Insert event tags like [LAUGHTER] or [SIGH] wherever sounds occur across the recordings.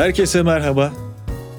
Herkese merhaba.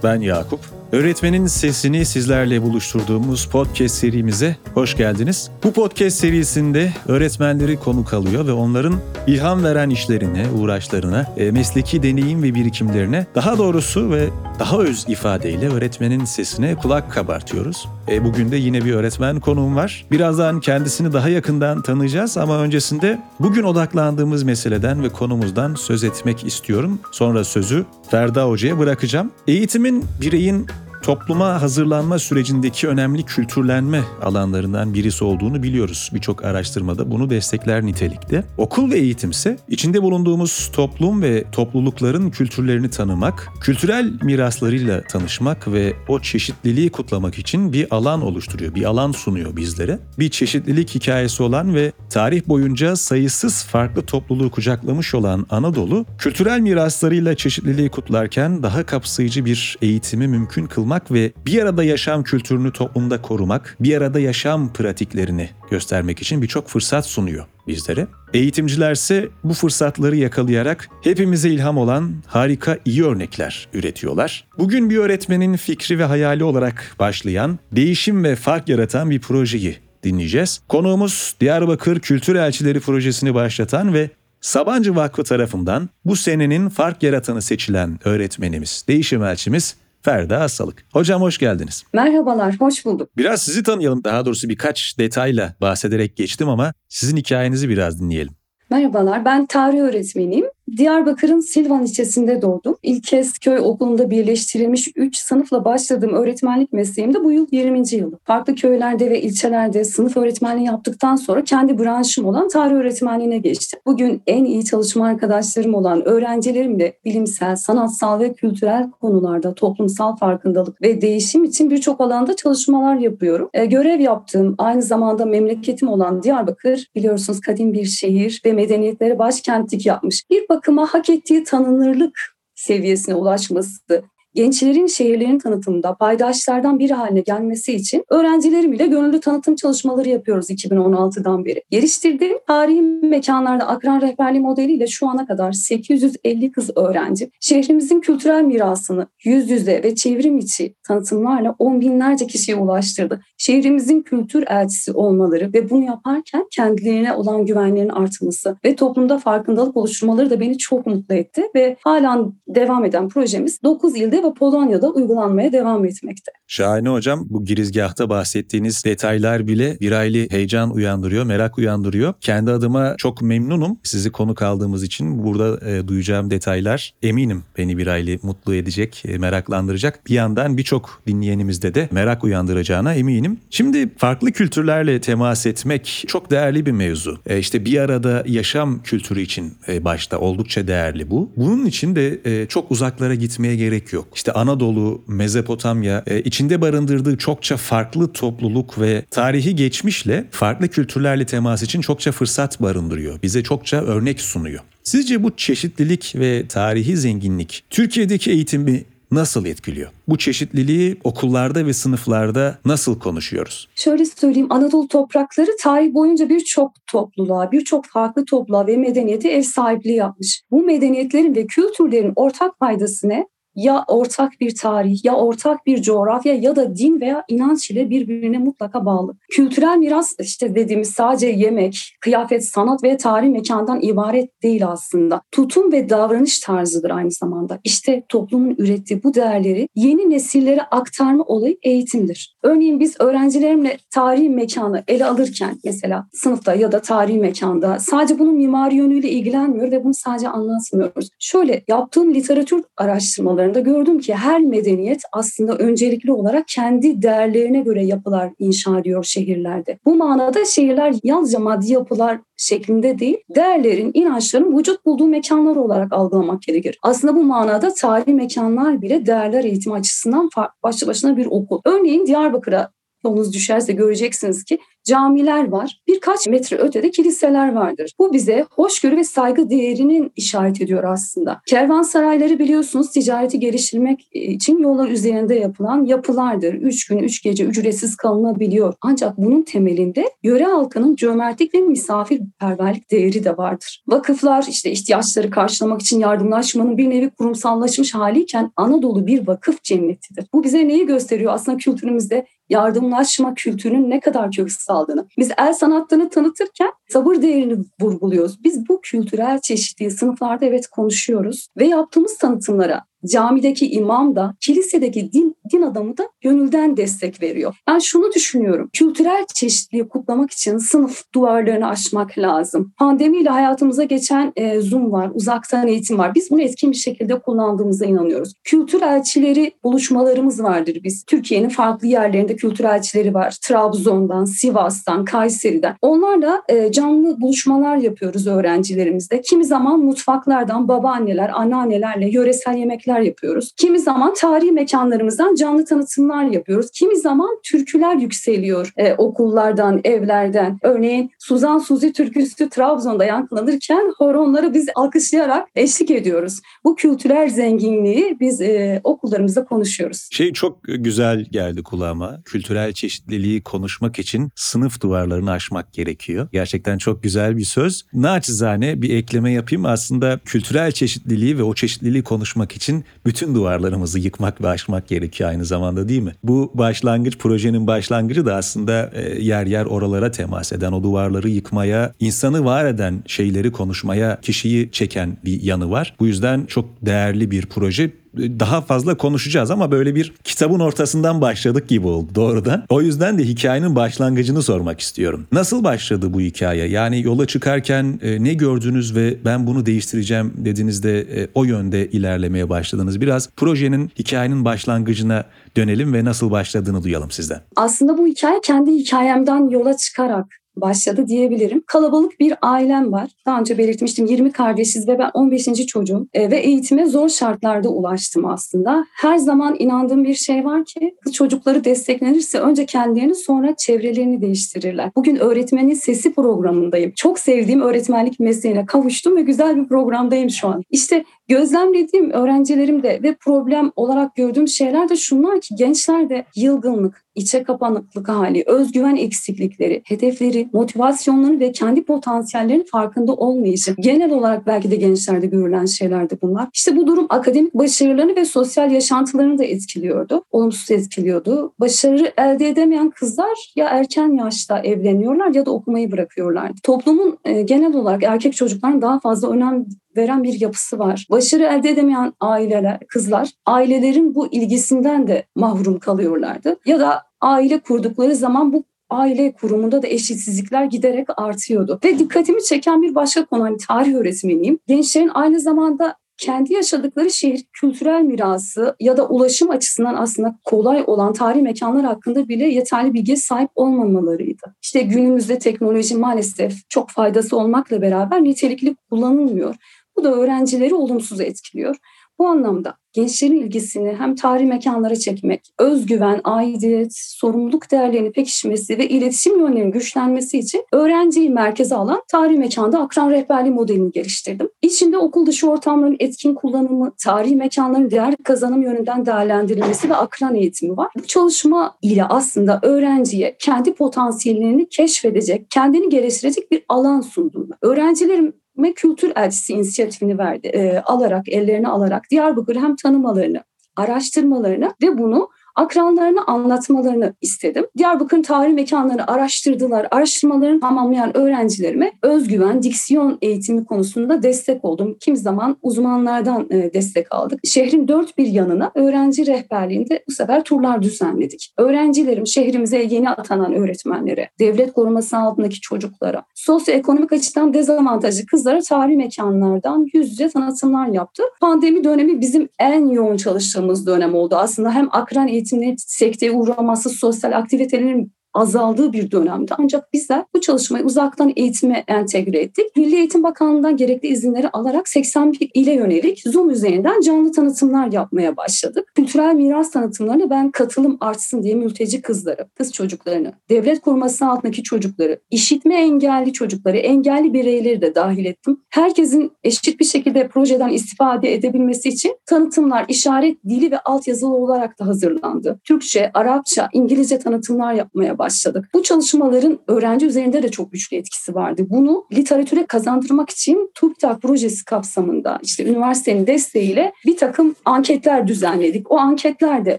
Ben Yakup. Öğretmenin sesini sizlerle buluşturduğumuz podcast serimize hoş geldiniz. Bu podcast serisinde öğretmenleri konuk alıyor ve onların ilham veren işlerine, uğraşlarına, e, mesleki deneyim ve birikimlerine daha doğrusu ve daha öz ifadeyle öğretmenin sesine kulak kabartıyoruz. E, bugün de yine bir öğretmen konuğum var. Birazdan kendisini daha yakından tanıyacağız ama öncesinde bugün odaklandığımız meseleden ve konumuzdan söz etmek istiyorum. Sonra sözü Ferda Hoca'ya bırakacağım. Eğitimin bireyin topluma hazırlanma sürecindeki önemli kültürlenme alanlarından birisi olduğunu biliyoruz. Birçok araştırmada bunu destekler nitelikte. Okul ve eğitimse içinde bulunduğumuz toplum ve toplulukların kültürlerini tanımak, kültürel miraslarıyla tanışmak ve o çeşitliliği kutlamak için bir alan oluşturuyor, bir alan sunuyor bizlere. Bir çeşitlilik hikayesi olan ve tarih boyunca sayısız farklı topluluğu kucaklamış olan Anadolu, kültürel miraslarıyla çeşitliliği kutlarken daha kapsayıcı bir eğitimi mümkün kılmak olmak ve bir arada yaşam kültürünü toplumda korumak, bir arada yaşam pratiklerini göstermek için birçok fırsat sunuyor bizlere. Eğitimcilerse bu fırsatları yakalayarak hepimize ilham olan harika iyi örnekler üretiyorlar. Bugün bir öğretmenin fikri ve hayali olarak başlayan, değişim ve fark yaratan bir projeyi dinleyeceğiz. Konuğumuz Diyarbakır Kültür Elçileri projesini başlatan ve Sabancı Vakfı tarafından bu senenin fark yaratanı seçilen öğretmenimiz, değişim elçimiz Ferda Asalık. Hocam hoş geldiniz. Merhabalar, hoş bulduk. Biraz sizi tanıyalım. Daha doğrusu birkaç detayla bahsederek geçtim ama sizin hikayenizi biraz dinleyelim. Merhabalar, ben tarih öğretmeniyim. Diyarbakır'ın Silvan ilçesinde doğdum. İlk kez köy okulunda birleştirilmiş 3 sınıfla başladığım öğretmenlik mesleğimde bu yıl 20. yılı. Farklı köylerde ve ilçelerde sınıf öğretmenliği yaptıktan sonra kendi branşım olan tarih öğretmenliğine geçtim. Bugün en iyi çalışma arkadaşlarım olan öğrencilerimle bilimsel, sanatsal ve kültürel konularda toplumsal farkındalık ve değişim için birçok alanda çalışmalar yapıyorum. E, görev yaptığım aynı zamanda memleketim olan Diyarbakır biliyorsunuz kadim bir şehir ve medeniyetlere başkentlik yapmış. Bir bakıma hak ettiği tanınırlık seviyesine ulaşması gençlerin şehirlerin tanıtımında paydaşlardan biri haline gelmesi için öğrencilerim ile gönüllü tanıtım çalışmaları yapıyoruz 2016'dan beri. Geliştirdiğim tarihi mekanlarda akran rehberliği modeliyle şu ana kadar 850 kız öğrenci şehrimizin kültürel mirasını yüz yüze ve çevrim içi tanıtımlarla on binlerce kişiye ulaştırdı. Şehrimizin kültür elçisi olmaları ve bunu yaparken kendilerine olan güvenlerin artması ve toplumda farkındalık oluşturmaları da beni çok mutlu etti ve halen devam eden projemiz 9 ilde ve Polonya'da uygulanmaya devam etmekte. Şahane hocam. Bu girizgahta bahsettiğiniz detaylar bile bir heyecan uyandırıyor, merak uyandırıyor. Kendi adıma çok memnunum. Sizi konuk aldığımız için burada e, duyacağım detaylar eminim beni bir mutlu edecek, e, meraklandıracak. Bir yandan birçok dinleyenimizde de merak uyandıracağına eminim. Şimdi farklı kültürlerle temas etmek çok değerli bir mevzu. E, işte bir arada yaşam kültürü için e, başta oldukça değerli bu. Bunun için de e, çok uzaklara gitmeye gerek yok işte Anadolu, Mezopotamya e, içinde barındırdığı çokça farklı topluluk ve tarihi geçmişle farklı kültürlerle temas için çokça fırsat barındırıyor. Bize çokça örnek sunuyor. Sizce bu çeşitlilik ve tarihi zenginlik Türkiye'deki eğitimi nasıl etkiliyor? Bu çeşitliliği okullarda ve sınıflarda nasıl konuşuyoruz? Şöyle söyleyeyim Anadolu toprakları tarih boyunca birçok topluluğa, birçok farklı topluluğa ve medeniyete ev sahipliği yapmış. Bu medeniyetlerin ve kültürlerin ortak paydası ne? Ya ortak bir tarih, ya ortak bir coğrafya ya da din veya inanç ile birbirine mutlaka bağlı. Kültürel miras işte dediğimiz sadece yemek, kıyafet, sanat ve tarih mekandan ibaret değil aslında. Tutum ve davranış tarzıdır aynı zamanda. İşte toplumun ürettiği bu değerleri yeni nesillere aktarma olayı eğitimdir. Örneğin biz öğrencilerimle tarihi mekanı ele alırken mesela sınıfta ya da tarihi mekanda sadece bunun mimari yönüyle ilgilenmiyor ve bunu sadece anlatmıyoruz. Şöyle yaptığım literatür araştırmaları çalışmalarında gördüm ki her medeniyet aslında öncelikli olarak kendi değerlerine göre yapılar inşa ediyor şehirlerde. Bu manada şehirler yalnızca maddi yapılar şeklinde değil, değerlerin, inançların vücut bulduğu mekanlar olarak algılamak gerekir. Aslında bu manada tarihi mekanlar bile değerler eğitimi açısından başlı başına bir okul. Örneğin Diyarbakır'a yolunuz düşerse göreceksiniz ki camiler var. Birkaç metre ötede kiliseler vardır. Bu bize hoşgörü ve saygı değerinin işaret ediyor aslında. Kervansarayları biliyorsunuz ticareti geliştirmek için yollar üzerinde yapılan yapılardır. Üç gün, üç gece ücretsiz kalınabiliyor. Ancak bunun temelinde yöre halkının cömertlik ve misafirperverlik değeri de vardır. Vakıflar işte ihtiyaçları karşılamak için yardımlaşmanın bir nevi kurumsallaşmış haliyken Anadolu bir vakıf cennetidir. Bu bize neyi gösteriyor? Aslında kültürümüzde yardımlaşma kültürünün ne kadar kök saldığını. Biz el sanatlarını tanıtırken sabır değerini vurguluyoruz. Biz bu kültürel çeşitliği sınıflarda evet konuşuyoruz ve yaptığımız tanıtımlara camideki imam da kilisedeki din, din adamı da gönülden destek veriyor. Ben şunu düşünüyorum. Kültürel çeşitliliği kutlamak için sınıf duvarlarını aşmak lazım. Pandemiyle hayatımıza geçen e, Zoom var, uzaktan eğitim var. Biz bunu etkin bir şekilde kullandığımıza inanıyoruz. Kültür elçileri buluşmalarımız vardır biz. Türkiye'nin farklı yerlerinde kültür elçileri var. Trabzon'dan, Sivas'tan, Kayseri'den. Onlarla e, canlı buluşmalar yapıyoruz öğrencilerimizle. Kimi zaman mutfaklardan babaanneler, anneannelerle yöresel yemekler etkinlikler yapıyoruz. Kimi zaman tarihi mekanlarımızdan canlı tanıtımlar yapıyoruz. Kimi zaman türküler yükseliyor e, okullardan, evlerden. Örneğin Suzan Suzi türküsü Trabzon'da yankılanırken horonları biz alkışlayarak eşlik ediyoruz. Bu kültürel zenginliği biz e, okullarımızda konuşuyoruz. Şey çok güzel geldi kulağıma. Kültürel çeşitliliği konuşmak için sınıf duvarlarını aşmak gerekiyor. Gerçekten çok güzel bir söz. Naçizane bir ekleme yapayım. Aslında kültürel çeşitliliği ve o çeşitliliği konuşmak için bütün duvarlarımızı yıkmak ve aşmak gerekiyor aynı zamanda değil mi? Bu başlangıç projenin başlangıcı da aslında e, yer yer oralara temas eden o duvarları yıkmaya, insanı var eden şeyleri konuşmaya, kişiyi çeken bir yanı var. Bu yüzden çok değerli bir proje daha fazla konuşacağız ama böyle bir kitabın ortasından başladık gibi oldu doğrudan. O yüzden de hikayenin başlangıcını sormak istiyorum. Nasıl başladı bu hikaye? Yani yola çıkarken e, ne gördünüz ve ben bunu değiştireceğim dediğinizde e, o yönde ilerlemeye başladınız. Biraz projenin hikayenin başlangıcına dönelim ve nasıl başladığını duyalım sizden. Aslında bu hikaye kendi hikayemden yola çıkarak başladı diyebilirim. Kalabalık bir ailem var. Daha önce belirtmiştim 20 kardeşiz ve ben 15. çocuğum e, ve eğitime zor şartlarda ulaştım aslında. Her zaman inandığım bir şey var ki çocukları desteklenirse önce kendilerini sonra çevrelerini değiştirirler. Bugün öğretmenin sesi programındayım. Çok sevdiğim öğretmenlik mesleğine kavuştum ve güzel bir programdayım şu an. İşte gözlemlediğim öğrencilerimde ve problem olarak gördüğüm şeyler de şunlar ki gençlerde yılgınlık, içe kapanıklık hali, özgüven eksiklikleri, hedefleri, motivasyonları ve kendi potansiyellerinin farkında olmayışı. Genel olarak belki de gençlerde görülen şeylerdi bunlar. İşte bu durum akademik başarılarını ve sosyal yaşantılarını da etkiliyordu. Olumsuz etkiliyordu. Başarı elde edemeyen kızlar ya erken yaşta evleniyorlar ya da okumayı bırakıyorlardı. Toplumun e, genel olarak erkek çocukların daha fazla önem veren bir yapısı var. Başarı elde edemeyen aileler, kızlar ailelerin bu ilgisinden de mahrum kalıyorlardı. Ya da aile kurdukları zaman bu aile kurumunda da eşitsizlikler giderek artıyordu. Ve dikkatimi çeken bir başka konu hani tarih öğretmeniyim. Gençlerin aynı zamanda kendi yaşadıkları şehir kültürel mirası ya da ulaşım açısından aslında kolay olan tarihi mekanlar hakkında bile yeterli bilgiye sahip olmamalarıydı. İşte günümüzde teknoloji maalesef çok faydası olmakla beraber nitelikli kullanılmıyor. Bu da öğrencileri olumsuz etkiliyor. Bu anlamda gençlerin ilgisini hem tarihi mekanlara çekmek, özgüven, aidiyet, sorumluluk değerlerinin pekişmesi ve iletişim yönlerinin güçlenmesi için öğrenciyi merkeze alan tarihi mekanda akran rehberliği modelini geliştirdim. İçinde okul dışı ortamların etkin kullanımı, tarihi mekanların değer kazanım yönünden değerlendirilmesi ve akran eğitimi var. Bu çalışma ile aslında öğrenciye kendi potansiyellerini keşfedecek, kendini geliştirecek bir alan sundum. Öğrencilerim ve kültür elçisi inisiyatifini verdi. E, alarak, ellerine alarak Diyarbakır'ı hem tanımalarını, araştırmalarını ve bunu akranlarını anlatmalarını istedim. Diyarbakır'ın tarih mekanlarını araştırdılar. Araştırmalarını tamamlayan öğrencilerime özgüven, diksiyon eğitimi konusunda destek oldum. Kim zaman uzmanlardan e, destek aldık. Şehrin dört bir yanına öğrenci rehberliğinde bu sefer turlar düzenledik. Öğrencilerim şehrimize yeni atanan öğretmenlere, devlet koruması altındaki çocuklara, sosyoekonomik açıdan dezavantajlı kızlara tarih mekanlardan yüz yüze tanıtımlar yaptı. Pandemi dönemi bizim en yoğun çalıştığımız dönem oldu. Aslında hem akran eğitimleri sekteye uğraması, sosyal aktivitelerin azaldığı bir dönemde. Ancak bizler bu çalışmayı uzaktan eğitime entegre ettik. Milli Eğitim Bakanlığı'ndan gerekli izinleri alarak 81 ile yönelik Zoom üzerinden canlı tanıtımlar yapmaya başladık. Kültürel miras tanıtımlarına ben katılım artsın diye mülteci kızları, kız çocuklarını, devlet koruması altındaki çocukları, işitme engelli çocukları, engelli bireyleri de dahil ettim. Herkesin eşit bir şekilde projeden istifade edebilmesi için tanıtımlar işaret dili ve altyazılı olarak da hazırlandı. Türkçe, Arapça, İngilizce tanıtımlar yapmaya başladık. Bu çalışmaların öğrenci üzerinde de çok güçlü etkisi vardı. Bunu literatüre kazandırmak için TÜBİTAK projesi kapsamında işte üniversitenin desteğiyle bir takım anketler düzenledik. O anketlerde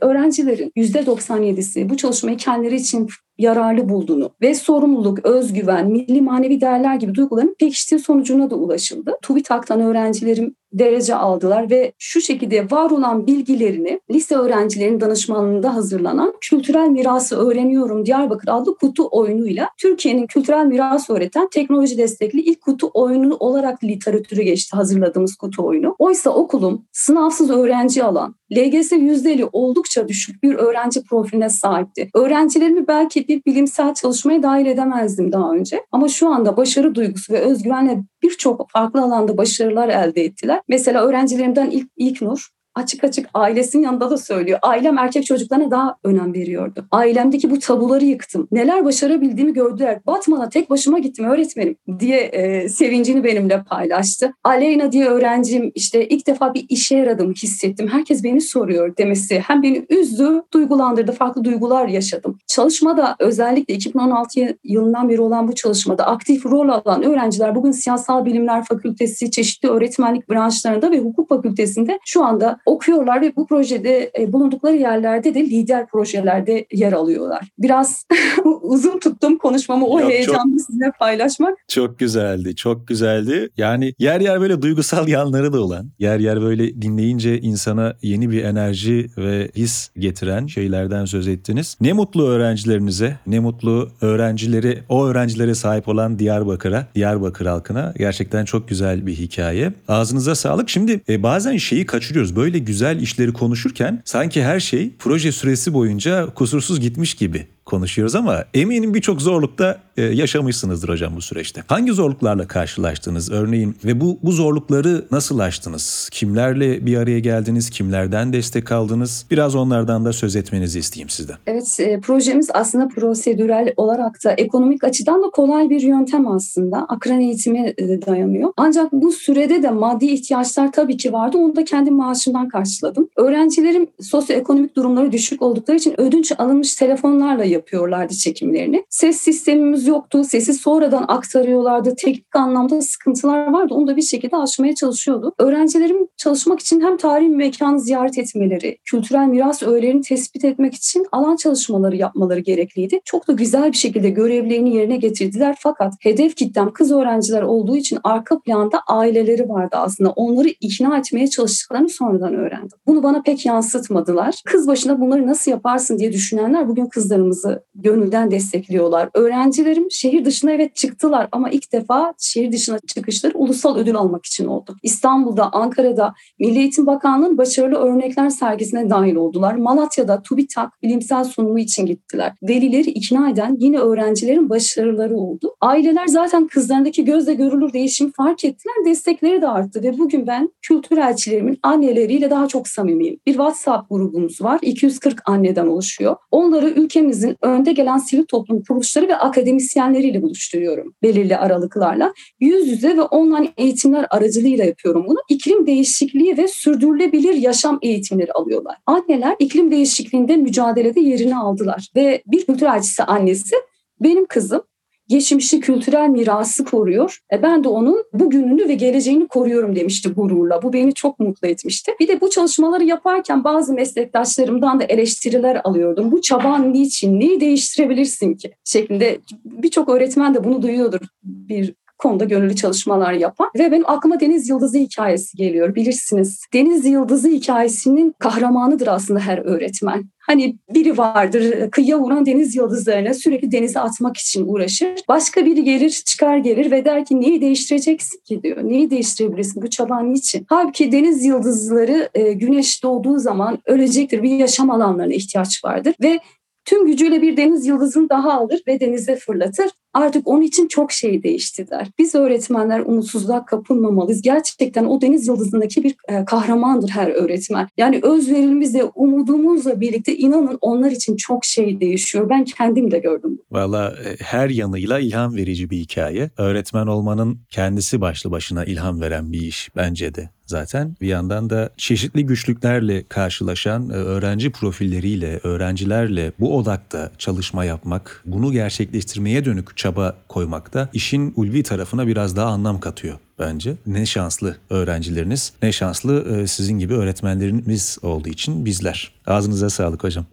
öğrencilerin %97'si bu çalışmayı kendileri için yararlı bulduğunu ve sorumluluk, özgüven, milli manevi değerler gibi duyguların pekiştiği sonucuna da ulaşıldı. TÜBİTAK'tan öğrencilerim derece aldılar ve şu şekilde var olan bilgilerini lise öğrencilerinin danışmanlığında hazırlanan Kültürel Mirası Öğreniyorum Diyarbakır adlı kutu oyunuyla Türkiye'nin kültürel miras öğreten teknoloji destekli ilk kutu oyunu olarak literatüre geçti hazırladığımız kutu oyunu. Oysa okulum sınavsız öğrenci alan, LGS yüzdeli oldukça düşük bir öğrenci profiline sahipti. Öğrencilerimi belki bir bilimsel çalışmaya dahil edemezdim daha önce. Ama şu anda başarı duygusu ve özgüvenle birçok farklı alanda başarılar elde ettiler. Mesela öğrencilerimden ilk, ilk Nur açık açık ailesinin yanında da söylüyor. Ailem erkek çocuklarına daha önem veriyordu. Ailemdeki bu tabuları yıktım. Neler başarabildiğimi gördüler. Batman'a tek başıma gittim öğretmenim diye e, sevincini benimle paylaştı. Aleyna diye öğrencim işte ilk defa bir işe yaradım hissettim. Herkes beni soruyor demesi hem beni üzdü, duygulandırdı. Farklı duygular yaşadım. Çalışmada özellikle 2016 yılından beri olan bu çalışmada aktif rol alan öğrenciler bugün Siyasal Bilimler Fakültesi, çeşitli öğretmenlik branşlarında ve hukuk fakültesinde şu anda okuyorlar ve bu projede e, bulundukları yerlerde de lider projelerde yer alıyorlar. Biraz [LAUGHS] uzun tuttum konuşmamı o Yok, heyecanı sizinle paylaşmak. Çok güzeldi, çok güzeldi. Yani yer yer böyle duygusal [LAUGHS] yanları da olan, yer yer böyle dinleyince insana yeni bir enerji ve his getiren şeylerden söz ettiniz. Ne mutlu öğrencilerinize, ne mutlu öğrencileri, o öğrencilere sahip olan Diyarbakır'a, Diyarbakır halkına gerçekten çok güzel bir hikaye. Ağzınıza sağlık. Şimdi e, bazen şeyi kaçırıyoruz. Böyle güzel işleri konuşurken sanki her şey proje süresi boyunca kusursuz gitmiş gibi konuşuyoruz ama eminim birçok zorlukta e, yaşamışsınızdır hocam bu süreçte. Hangi zorluklarla karşılaştınız örneğin ve bu bu zorlukları nasıl aştınız? Kimlerle bir araya geldiniz? Kimlerden destek aldınız? Biraz onlardan da söz etmenizi isteyeyim sizden. Evet, e, projemiz aslında prosedürel olarak da ekonomik açıdan da kolay bir yöntem aslında. Akran eğitimi e, dayanıyor. Ancak bu sürede de maddi ihtiyaçlar tabii ki vardı. Onu da kendi maaşımdan karşıladım. Öğrencilerim sosyoekonomik durumları düşük oldukları için ödünç alınmış telefonlarla yapıyorlardı çekimlerini. Ses sistemimiz yoktu. Sesi sonradan aktarıyorlardı. Teknik anlamda sıkıntılar vardı. Onu da bir şekilde aşmaya çalışıyordu. Öğrencilerim çalışmak için hem tarihi mekanı ziyaret etmeleri, kültürel miras öğelerini tespit etmek için alan çalışmaları yapmaları gerekliydi. Çok da güzel bir şekilde görevlerini yerine getirdiler. Fakat hedef kitlem kız öğrenciler olduğu için arka planda aileleri vardı aslında. Onları ikna etmeye çalıştıklarını sonradan öğrendim. Bunu bana pek yansıtmadılar. Kız başına bunları nasıl yaparsın diye düşünenler bugün kızlarımızı gönülden destekliyorlar. Öğrencilerim şehir dışına evet çıktılar ama ilk defa şehir dışına çıkışları ulusal ödül almak için oldu. İstanbul'da, Ankara'da Milli Eğitim Bakanlığı'nın başarılı örnekler sergisine dahil oldular. Malatya'da TÜBİTAK bilimsel sunumu için gittiler. Velileri ikna eden yine öğrencilerin başarıları oldu. Aileler zaten kızlarındaki gözle görülür değişimi fark ettiler. Destekleri de arttı ve bugün ben kültür elçilerimin anneleriyle daha çok samimiyim. Bir WhatsApp grubumuz var. 240 anneden oluşuyor. Onları ülkemizin önde gelen sivil toplum kuruluşları ve akademisyenleriyle buluşturuyorum belirli aralıklarla. Yüz yüze ve online eğitimler aracılığıyla yapıyorum bunu. İklim değişikliği ve sürdürülebilir yaşam eğitimleri alıyorlar. Anneler iklim değişikliğinde mücadelede yerini aldılar ve bir kültür elçisi annesi benim kızım geçmişi kültürel mirası koruyor. E ben de onun bugününü ve geleceğini koruyorum demişti gururla. Bu beni çok mutlu etmişti. Bir de bu çalışmaları yaparken bazı meslektaşlarımdan da eleştiriler alıyordum. Bu çaban niçin, neyi değiştirebilirsin ki? Şeklinde birçok öğretmen de bunu duyuyordur bir konuda gönüllü çalışmalar yapan ve benim aklıma Deniz Yıldızı hikayesi geliyor bilirsiniz. Deniz Yıldızı hikayesinin kahramanıdır aslında her öğretmen. Hani biri vardır kıyıya vuran deniz yıldızlarını sürekli denize atmak için uğraşır. Başka biri gelir çıkar gelir ve der ki neyi değiştireceksin ki diyor. Neyi değiştirebilirsin bu çaban niçin? Halbuki deniz yıldızları güneş doğduğu zaman ölecektir. Bir yaşam alanlarına ihtiyaç vardır ve Tüm gücüyle bir deniz yıldızını daha alır ve denize fırlatır. Artık onun için çok şey değişti der. Biz öğretmenler umutsuzluğa kapılmamalıyız. Gerçekten o deniz yıldızındaki bir e, kahramandır her öğretmen. Yani özverimizle, umudumuzla birlikte inanın onlar için çok şey değişiyor. Ben kendim de gördüm. Valla e, her yanıyla ilham verici bir hikaye. Öğretmen olmanın kendisi başlı başına ilham veren bir iş bence de zaten. Bir yandan da çeşitli güçlüklerle karşılaşan e, öğrenci profilleriyle, öğrencilerle bu odakta çalışma yapmak, bunu gerçekleştirmeye dönük çaba koymak da işin ulvi tarafına biraz daha anlam katıyor bence. Ne şanslı öğrencileriniz, ne şanslı e, sizin gibi öğretmenlerimiz olduğu için bizler. Ağzınıza sağlık hocam.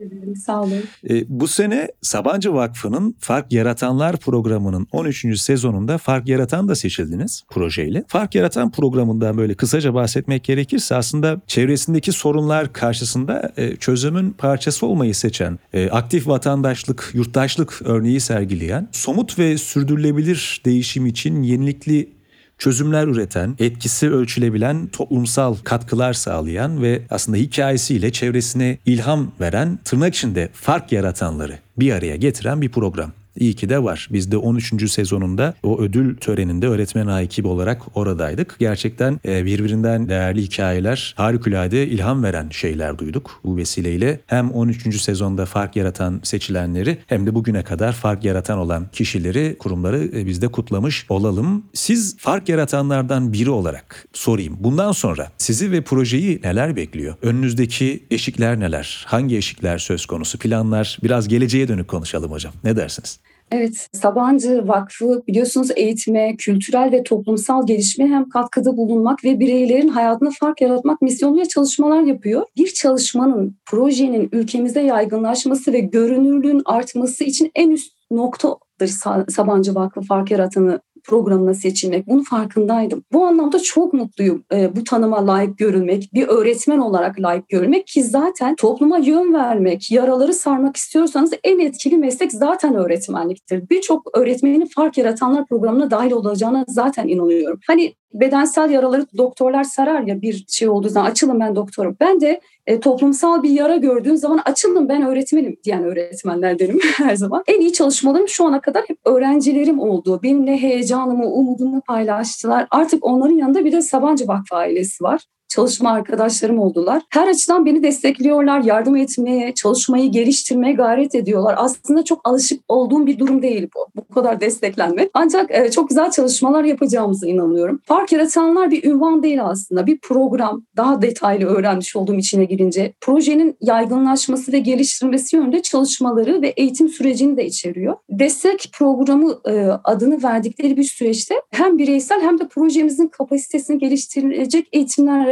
Sağ olun. E, bu sene Sabancı Vakfı'nın Fark Yaratanlar programının 13. sezonunda Fark Yaratan da seçildiniz projeyle. Fark Yaratan programından böyle kısaca bahsetmek gerekirse aslında çevresindeki sorunlar karşısında e, çözümün parçası olmayı seçen, e, aktif vatandaşlık, yurttaşlık örneği sergileyen, somut ve sürdürülebilir değişim için yenilikli çözümler üreten, etkisi ölçülebilen toplumsal katkılar sağlayan ve aslında hikayesiyle çevresine ilham veren, tırnak içinde fark yaratanları bir araya getiren bir program. İyi ki de var. Biz de 13. sezonunda o ödül töreninde öğretmen ekibi olarak oradaydık. Gerçekten e, birbirinden değerli hikayeler, harikulade ilham veren şeyler duyduk bu vesileyle. Hem 13. sezonda fark yaratan seçilenleri hem de bugüne kadar fark yaratan olan kişileri, kurumları e, biz de kutlamış olalım. Siz fark yaratanlardan biri olarak sorayım. Bundan sonra sizi ve projeyi neler bekliyor? Önünüzdeki eşikler neler? Hangi eşikler söz konusu? Planlar? Biraz geleceğe dönük konuşalım hocam. Ne dersiniz? Evet, Sabancı Vakfı biliyorsunuz eğitime, kültürel ve toplumsal gelişmeye hem katkıda bulunmak ve bireylerin hayatına fark yaratmak misyonuyla çalışmalar yapıyor. Bir çalışmanın, projenin ülkemizde yaygınlaşması ve görünürlüğün artması için en üst noktadır Sabancı Vakfı Fark Yaratanı programına seçilmek. Bunun farkındaydım. Bu anlamda çok mutluyum e, bu tanıma layık görülmek, bir öğretmen olarak layık görülmek ki zaten topluma yön vermek, yaraları sarmak istiyorsanız en etkili meslek zaten öğretmenliktir. Birçok öğretmenin fark yaratanlar programına dahil olacağına zaten inanıyorum. Hani bedensel yaraları doktorlar sarar ya bir şey olduğu zaman açılın ben doktorum. Ben de e, toplumsal bir yara gördüğüm zaman açılın ben öğretmenim diyen öğretmenler derim [LAUGHS] her zaman. En iyi çalışmalarım şu ana kadar hep öğrencilerim oldu. Benimle heyecanımı, umudumu paylaştılar. Artık onların yanında bir de Sabancı Vakfı ailesi var çalışma arkadaşlarım oldular. Her açıdan beni destekliyorlar, yardım etmeye, çalışmayı geliştirmeye gayret ediyorlar. Aslında çok alışık olduğum bir durum değil bu. Bu kadar desteklenme. Ancak e, çok güzel çalışmalar yapacağımıza inanıyorum. Fark yaratanlar bir ünvan değil aslında. Bir program. Daha detaylı öğrenmiş olduğum içine girince. Projenin yaygınlaşması ve geliştirilmesi yönünde çalışmaları ve eğitim sürecini de içeriyor. Destek programı e, adını verdikleri bir süreçte hem bireysel hem de projemizin kapasitesini geliştirilecek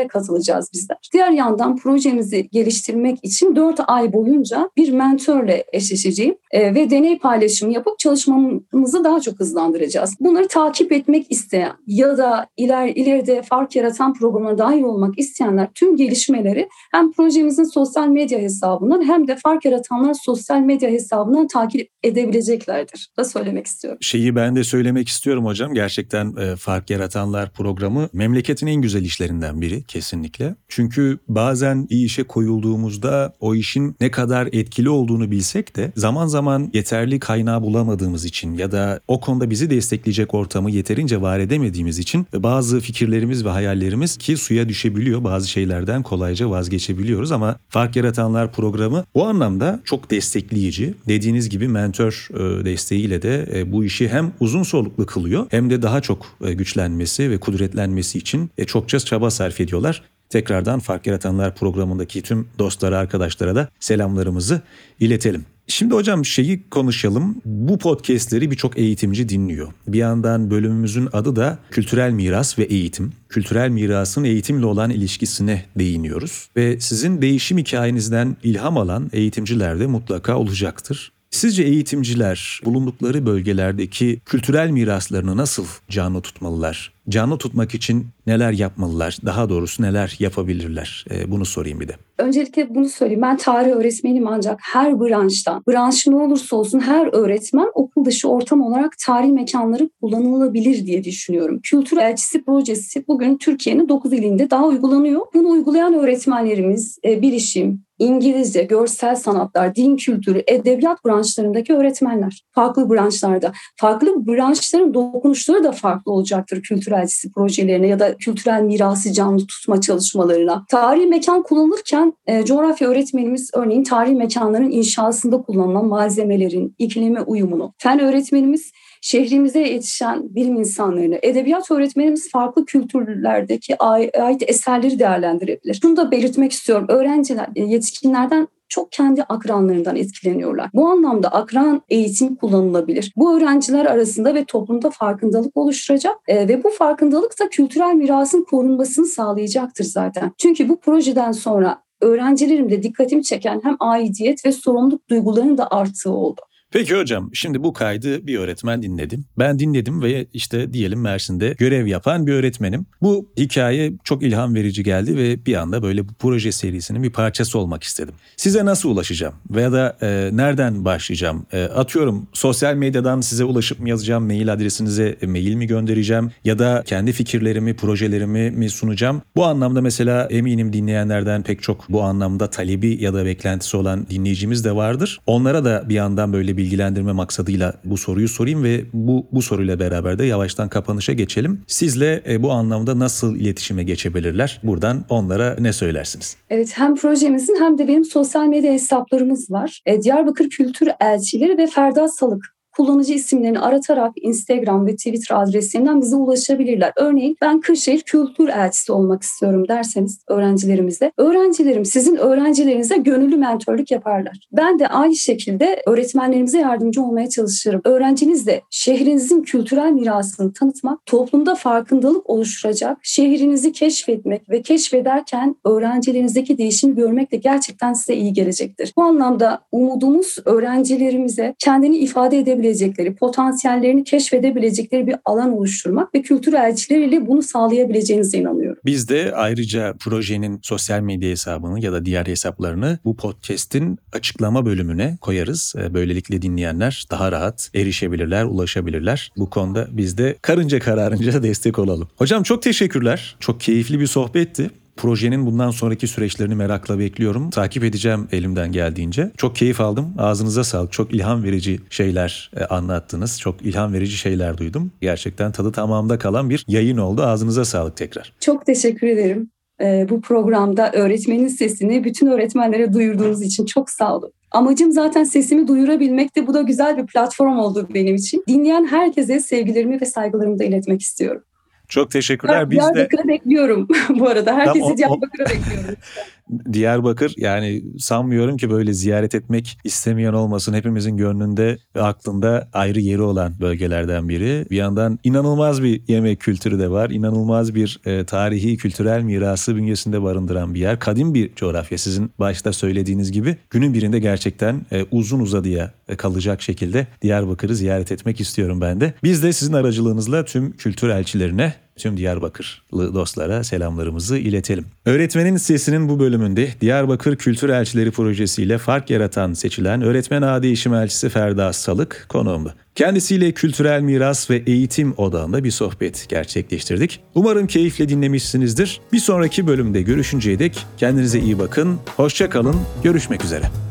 eğitimlerle katılacağız bizler. Diğer yandan projemizi geliştirmek için 4 ay boyunca bir mentörle eşleşeceğim e, ve deney paylaşımı yapıp çalışmamızı daha çok hızlandıracağız. Bunları takip etmek isteyen ya da iler ileride fark yaratan programına dahil olmak isteyenler tüm gelişmeleri hem projemizin sosyal medya hesabından hem de fark yaratanlar sosyal medya hesabından takip edebileceklerdir. Da söylemek istiyorum. Şeyi ben de söylemek istiyorum hocam. Gerçekten e, fark yaratanlar programı memleketin en güzel işlerinden biri kesinlikle. Çünkü bazen bir işe koyulduğumuzda o işin ne kadar etkili olduğunu bilsek de zaman zaman yeterli kaynağı bulamadığımız için ya da o konuda bizi destekleyecek ortamı yeterince var edemediğimiz için bazı fikirlerimiz ve hayallerimiz ki suya düşebiliyor. Bazı şeylerden kolayca vazgeçebiliyoruz ama Fark Yaratanlar programı bu anlamda çok destekleyici. Dediğiniz gibi mentor e, desteğiyle de e, bu işi hem uzun soluklu kılıyor hem de daha çok e, güçlenmesi ve kudretlenmesi için çokça çaba sarf ediyorlar. Tekrardan Fark Yaratanlar programındaki tüm dostlara, arkadaşlara da selamlarımızı iletelim. Şimdi hocam şeyi konuşalım. Bu podcastleri birçok eğitimci dinliyor. Bir yandan bölümümüzün adı da kültürel miras ve eğitim. Kültürel mirasın eğitimle olan ilişkisine değiniyoruz. Ve sizin değişim hikayenizden ilham alan eğitimciler de mutlaka olacaktır. Sizce eğitimciler bulundukları bölgelerdeki kültürel miraslarını nasıl canlı tutmalılar? Canlı tutmak için neler yapmalılar? Daha doğrusu neler yapabilirler? Ee, bunu sorayım bir de. Öncelikle bunu söyleyeyim. Ben tarih öğretmeniyim ancak her branştan, branş ne olursa olsun her öğretmen okul dışı ortam olarak tarih mekanları kullanılabilir diye düşünüyorum. Kültür elçisi projesi bugün Türkiye'nin 9 ilinde daha uygulanıyor. Bunu uygulayan öğretmenlerimiz, e, bilişim, İngilizce, görsel sanatlar, din kültürü, edebiyat branşlarındaki öğretmenler. Farklı branşlarda. Farklı branşların dokunuşları da farklı olacaktır kültürel elçisi projelerine ya da kültürel mirası canlı tutma çalışmalarına. Tarihi mekan kullanılırken e, coğrafya öğretmenimiz örneğin tarihi mekanların inşasında kullanılan malzemelerin iklime uyumunu, fen öğretmenimiz şehrimize yetişen bilim insanlarını, edebiyat öğretmenimiz farklı kültürlerdeki ait eserleri değerlendirebilir. Şunu da belirtmek istiyorum. Öğrenciler, e, yetişkinlerden çok kendi akranlarından etkileniyorlar. Bu anlamda akran eğitim kullanılabilir. Bu öğrenciler arasında ve toplumda farkındalık oluşturacak e, ve bu farkındalık da kültürel mirasın korunmasını sağlayacaktır zaten. Çünkü bu projeden sonra öğrencilerimde dikkatimi çeken hem aidiyet ve sorumluluk duygularının da arttığı oldu. Peki hocam şimdi bu kaydı bir öğretmen dinledim. Ben dinledim ve işte diyelim Mersin'de görev yapan bir öğretmenim. Bu hikaye çok ilham verici geldi ve bir anda böyle bu proje serisinin bir parçası olmak istedim. Size nasıl ulaşacağım veya da e, nereden başlayacağım? E, atıyorum sosyal medyadan size ulaşıp mı yazacağım? Mail adresinize e, mail mi göndereceğim? Ya da kendi fikirlerimi, projelerimi mi sunacağım? Bu anlamda mesela eminim dinleyenlerden pek çok bu anlamda talebi ya da beklentisi olan dinleyicimiz de vardır. Onlara da bir yandan böyle bilgilendirme maksadıyla bu soruyu sorayım ve bu bu soruyla beraber de yavaştan kapanışa geçelim. Sizle e, bu anlamda nasıl iletişime geçebilirler? Buradan onlara ne söylersiniz? Evet hem projemizin hem de benim sosyal medya hesaplarımız var. E, Diyarbakır Kültür Elçileri ve Ferda Salık kullanıcı isimlerini aratarak Instagram ve Twitter adreslerinden bize ulaşabilirler. Örneğin ben Kırşehir Kültür Elçisi olmak istiyorum derseniz öğrencilerimize. Öğrencilerim sizin öğrencilerinize gönüllü mentorluk yaparlar. Ben de aynı şekilde öğretmenlerimize yardımcı olmaya çalışırım. Öğrenciniz de şehrinizin kültürel mirasını tanıtmak, toplumda farkındalık oluşturacak, şehrinizi keşfetmek ve keşfederken öğrencilerinizdeki değişimi görmek de gerçekten size iyi gelecektir. Bu anlamda umudumuz öğrencilerimize kendini ifade edebilecek yapabilecekleri, potansiyellerini keşfedebilecekleri bir alan oluşturmak ve kültür elçileriyle bunu sağlayabileceğinize inanıyorum. Biz de ayrıca projenin sosyal medya hesabını ya da diğer hesaplarını bu podcast'in açıklama bölümüne koyarız. Ee, böylelikle dinleyenler daha rahat erişebilirler, ulaşabilirler. Bu konuda biz de karınca kararınca [LAUGHS] destek olalım. Hocam çok teşekkürler. Çok keyifli bir sohbetti. Projenin bundan sonraki süreçlerini merakla bekliyorum. Takip edeceğim elimden geldiğince. Çok keyif aldım. Ağzınıza sağlık. Çok ilham verici şeyler e, anlattınız. Çok ilham verici şeyler duydum. Gerçekten tadı tamamda kalan bir yayın oldu. Ağzınıza sağlık tekrar. Çok teşekkür ederim. Ee, bu programda öğretmenin sesini bütün öğretmenlere duyurduğunuz için çok sağ olun. Amacım zaten sesimi duyurabilmekti. Bu da güzel bir platform oldu benim için. Dinleyen herkese sevgilerimi ve saygılarımı da iletmek istiyorum. Çok teşekkürler. Biz de... bekliyorum [LAUGHS] bu arada. Herkesi tamam, Diyarbakır'a bekliyorum. [LAUGHS] Diyarbakır yani sanmıyorum ki böyle ziyaret etmek istemeyen olmasın. Hepimizin gönlünde ve aklında ayrı yeri olan bölgelerden biri. Bir yandan inanılmaz bir yemek kültürü de var. İnanılmaz bir e, tarihi, kültürel mirası bünyesinde barındıran bir yer. Kadim bir coğrafya sizin başta söylediğiniz gibi. Günün birinde gerçekten e, uzun uzadıya e, kalacak şekilde Diyarbakır'ı ziyaret etmek istiyorum ben de. Biz de sizin aracılığınızla tüm kültür elçilerine tüm Diyarbakırlı dostlara selamlarımızı iletelim. Öğretmenin Sesi'nin bu bölümünde Diyarbakır Kültür Elçileri projesiyle fark yaratan seçilen öğretmen ağa değişim elçisi Ferda Salık konuğumdu. Kendisiyle kültürel miras ve eğitim odağında bir sohbet gerçekleştirdik. Umarım keyifle dinlemişsinizdir. Bir sonraki bölümde görüşünceye dek kendinize iyi bakın, hoşça kalın, görüşmek üzere.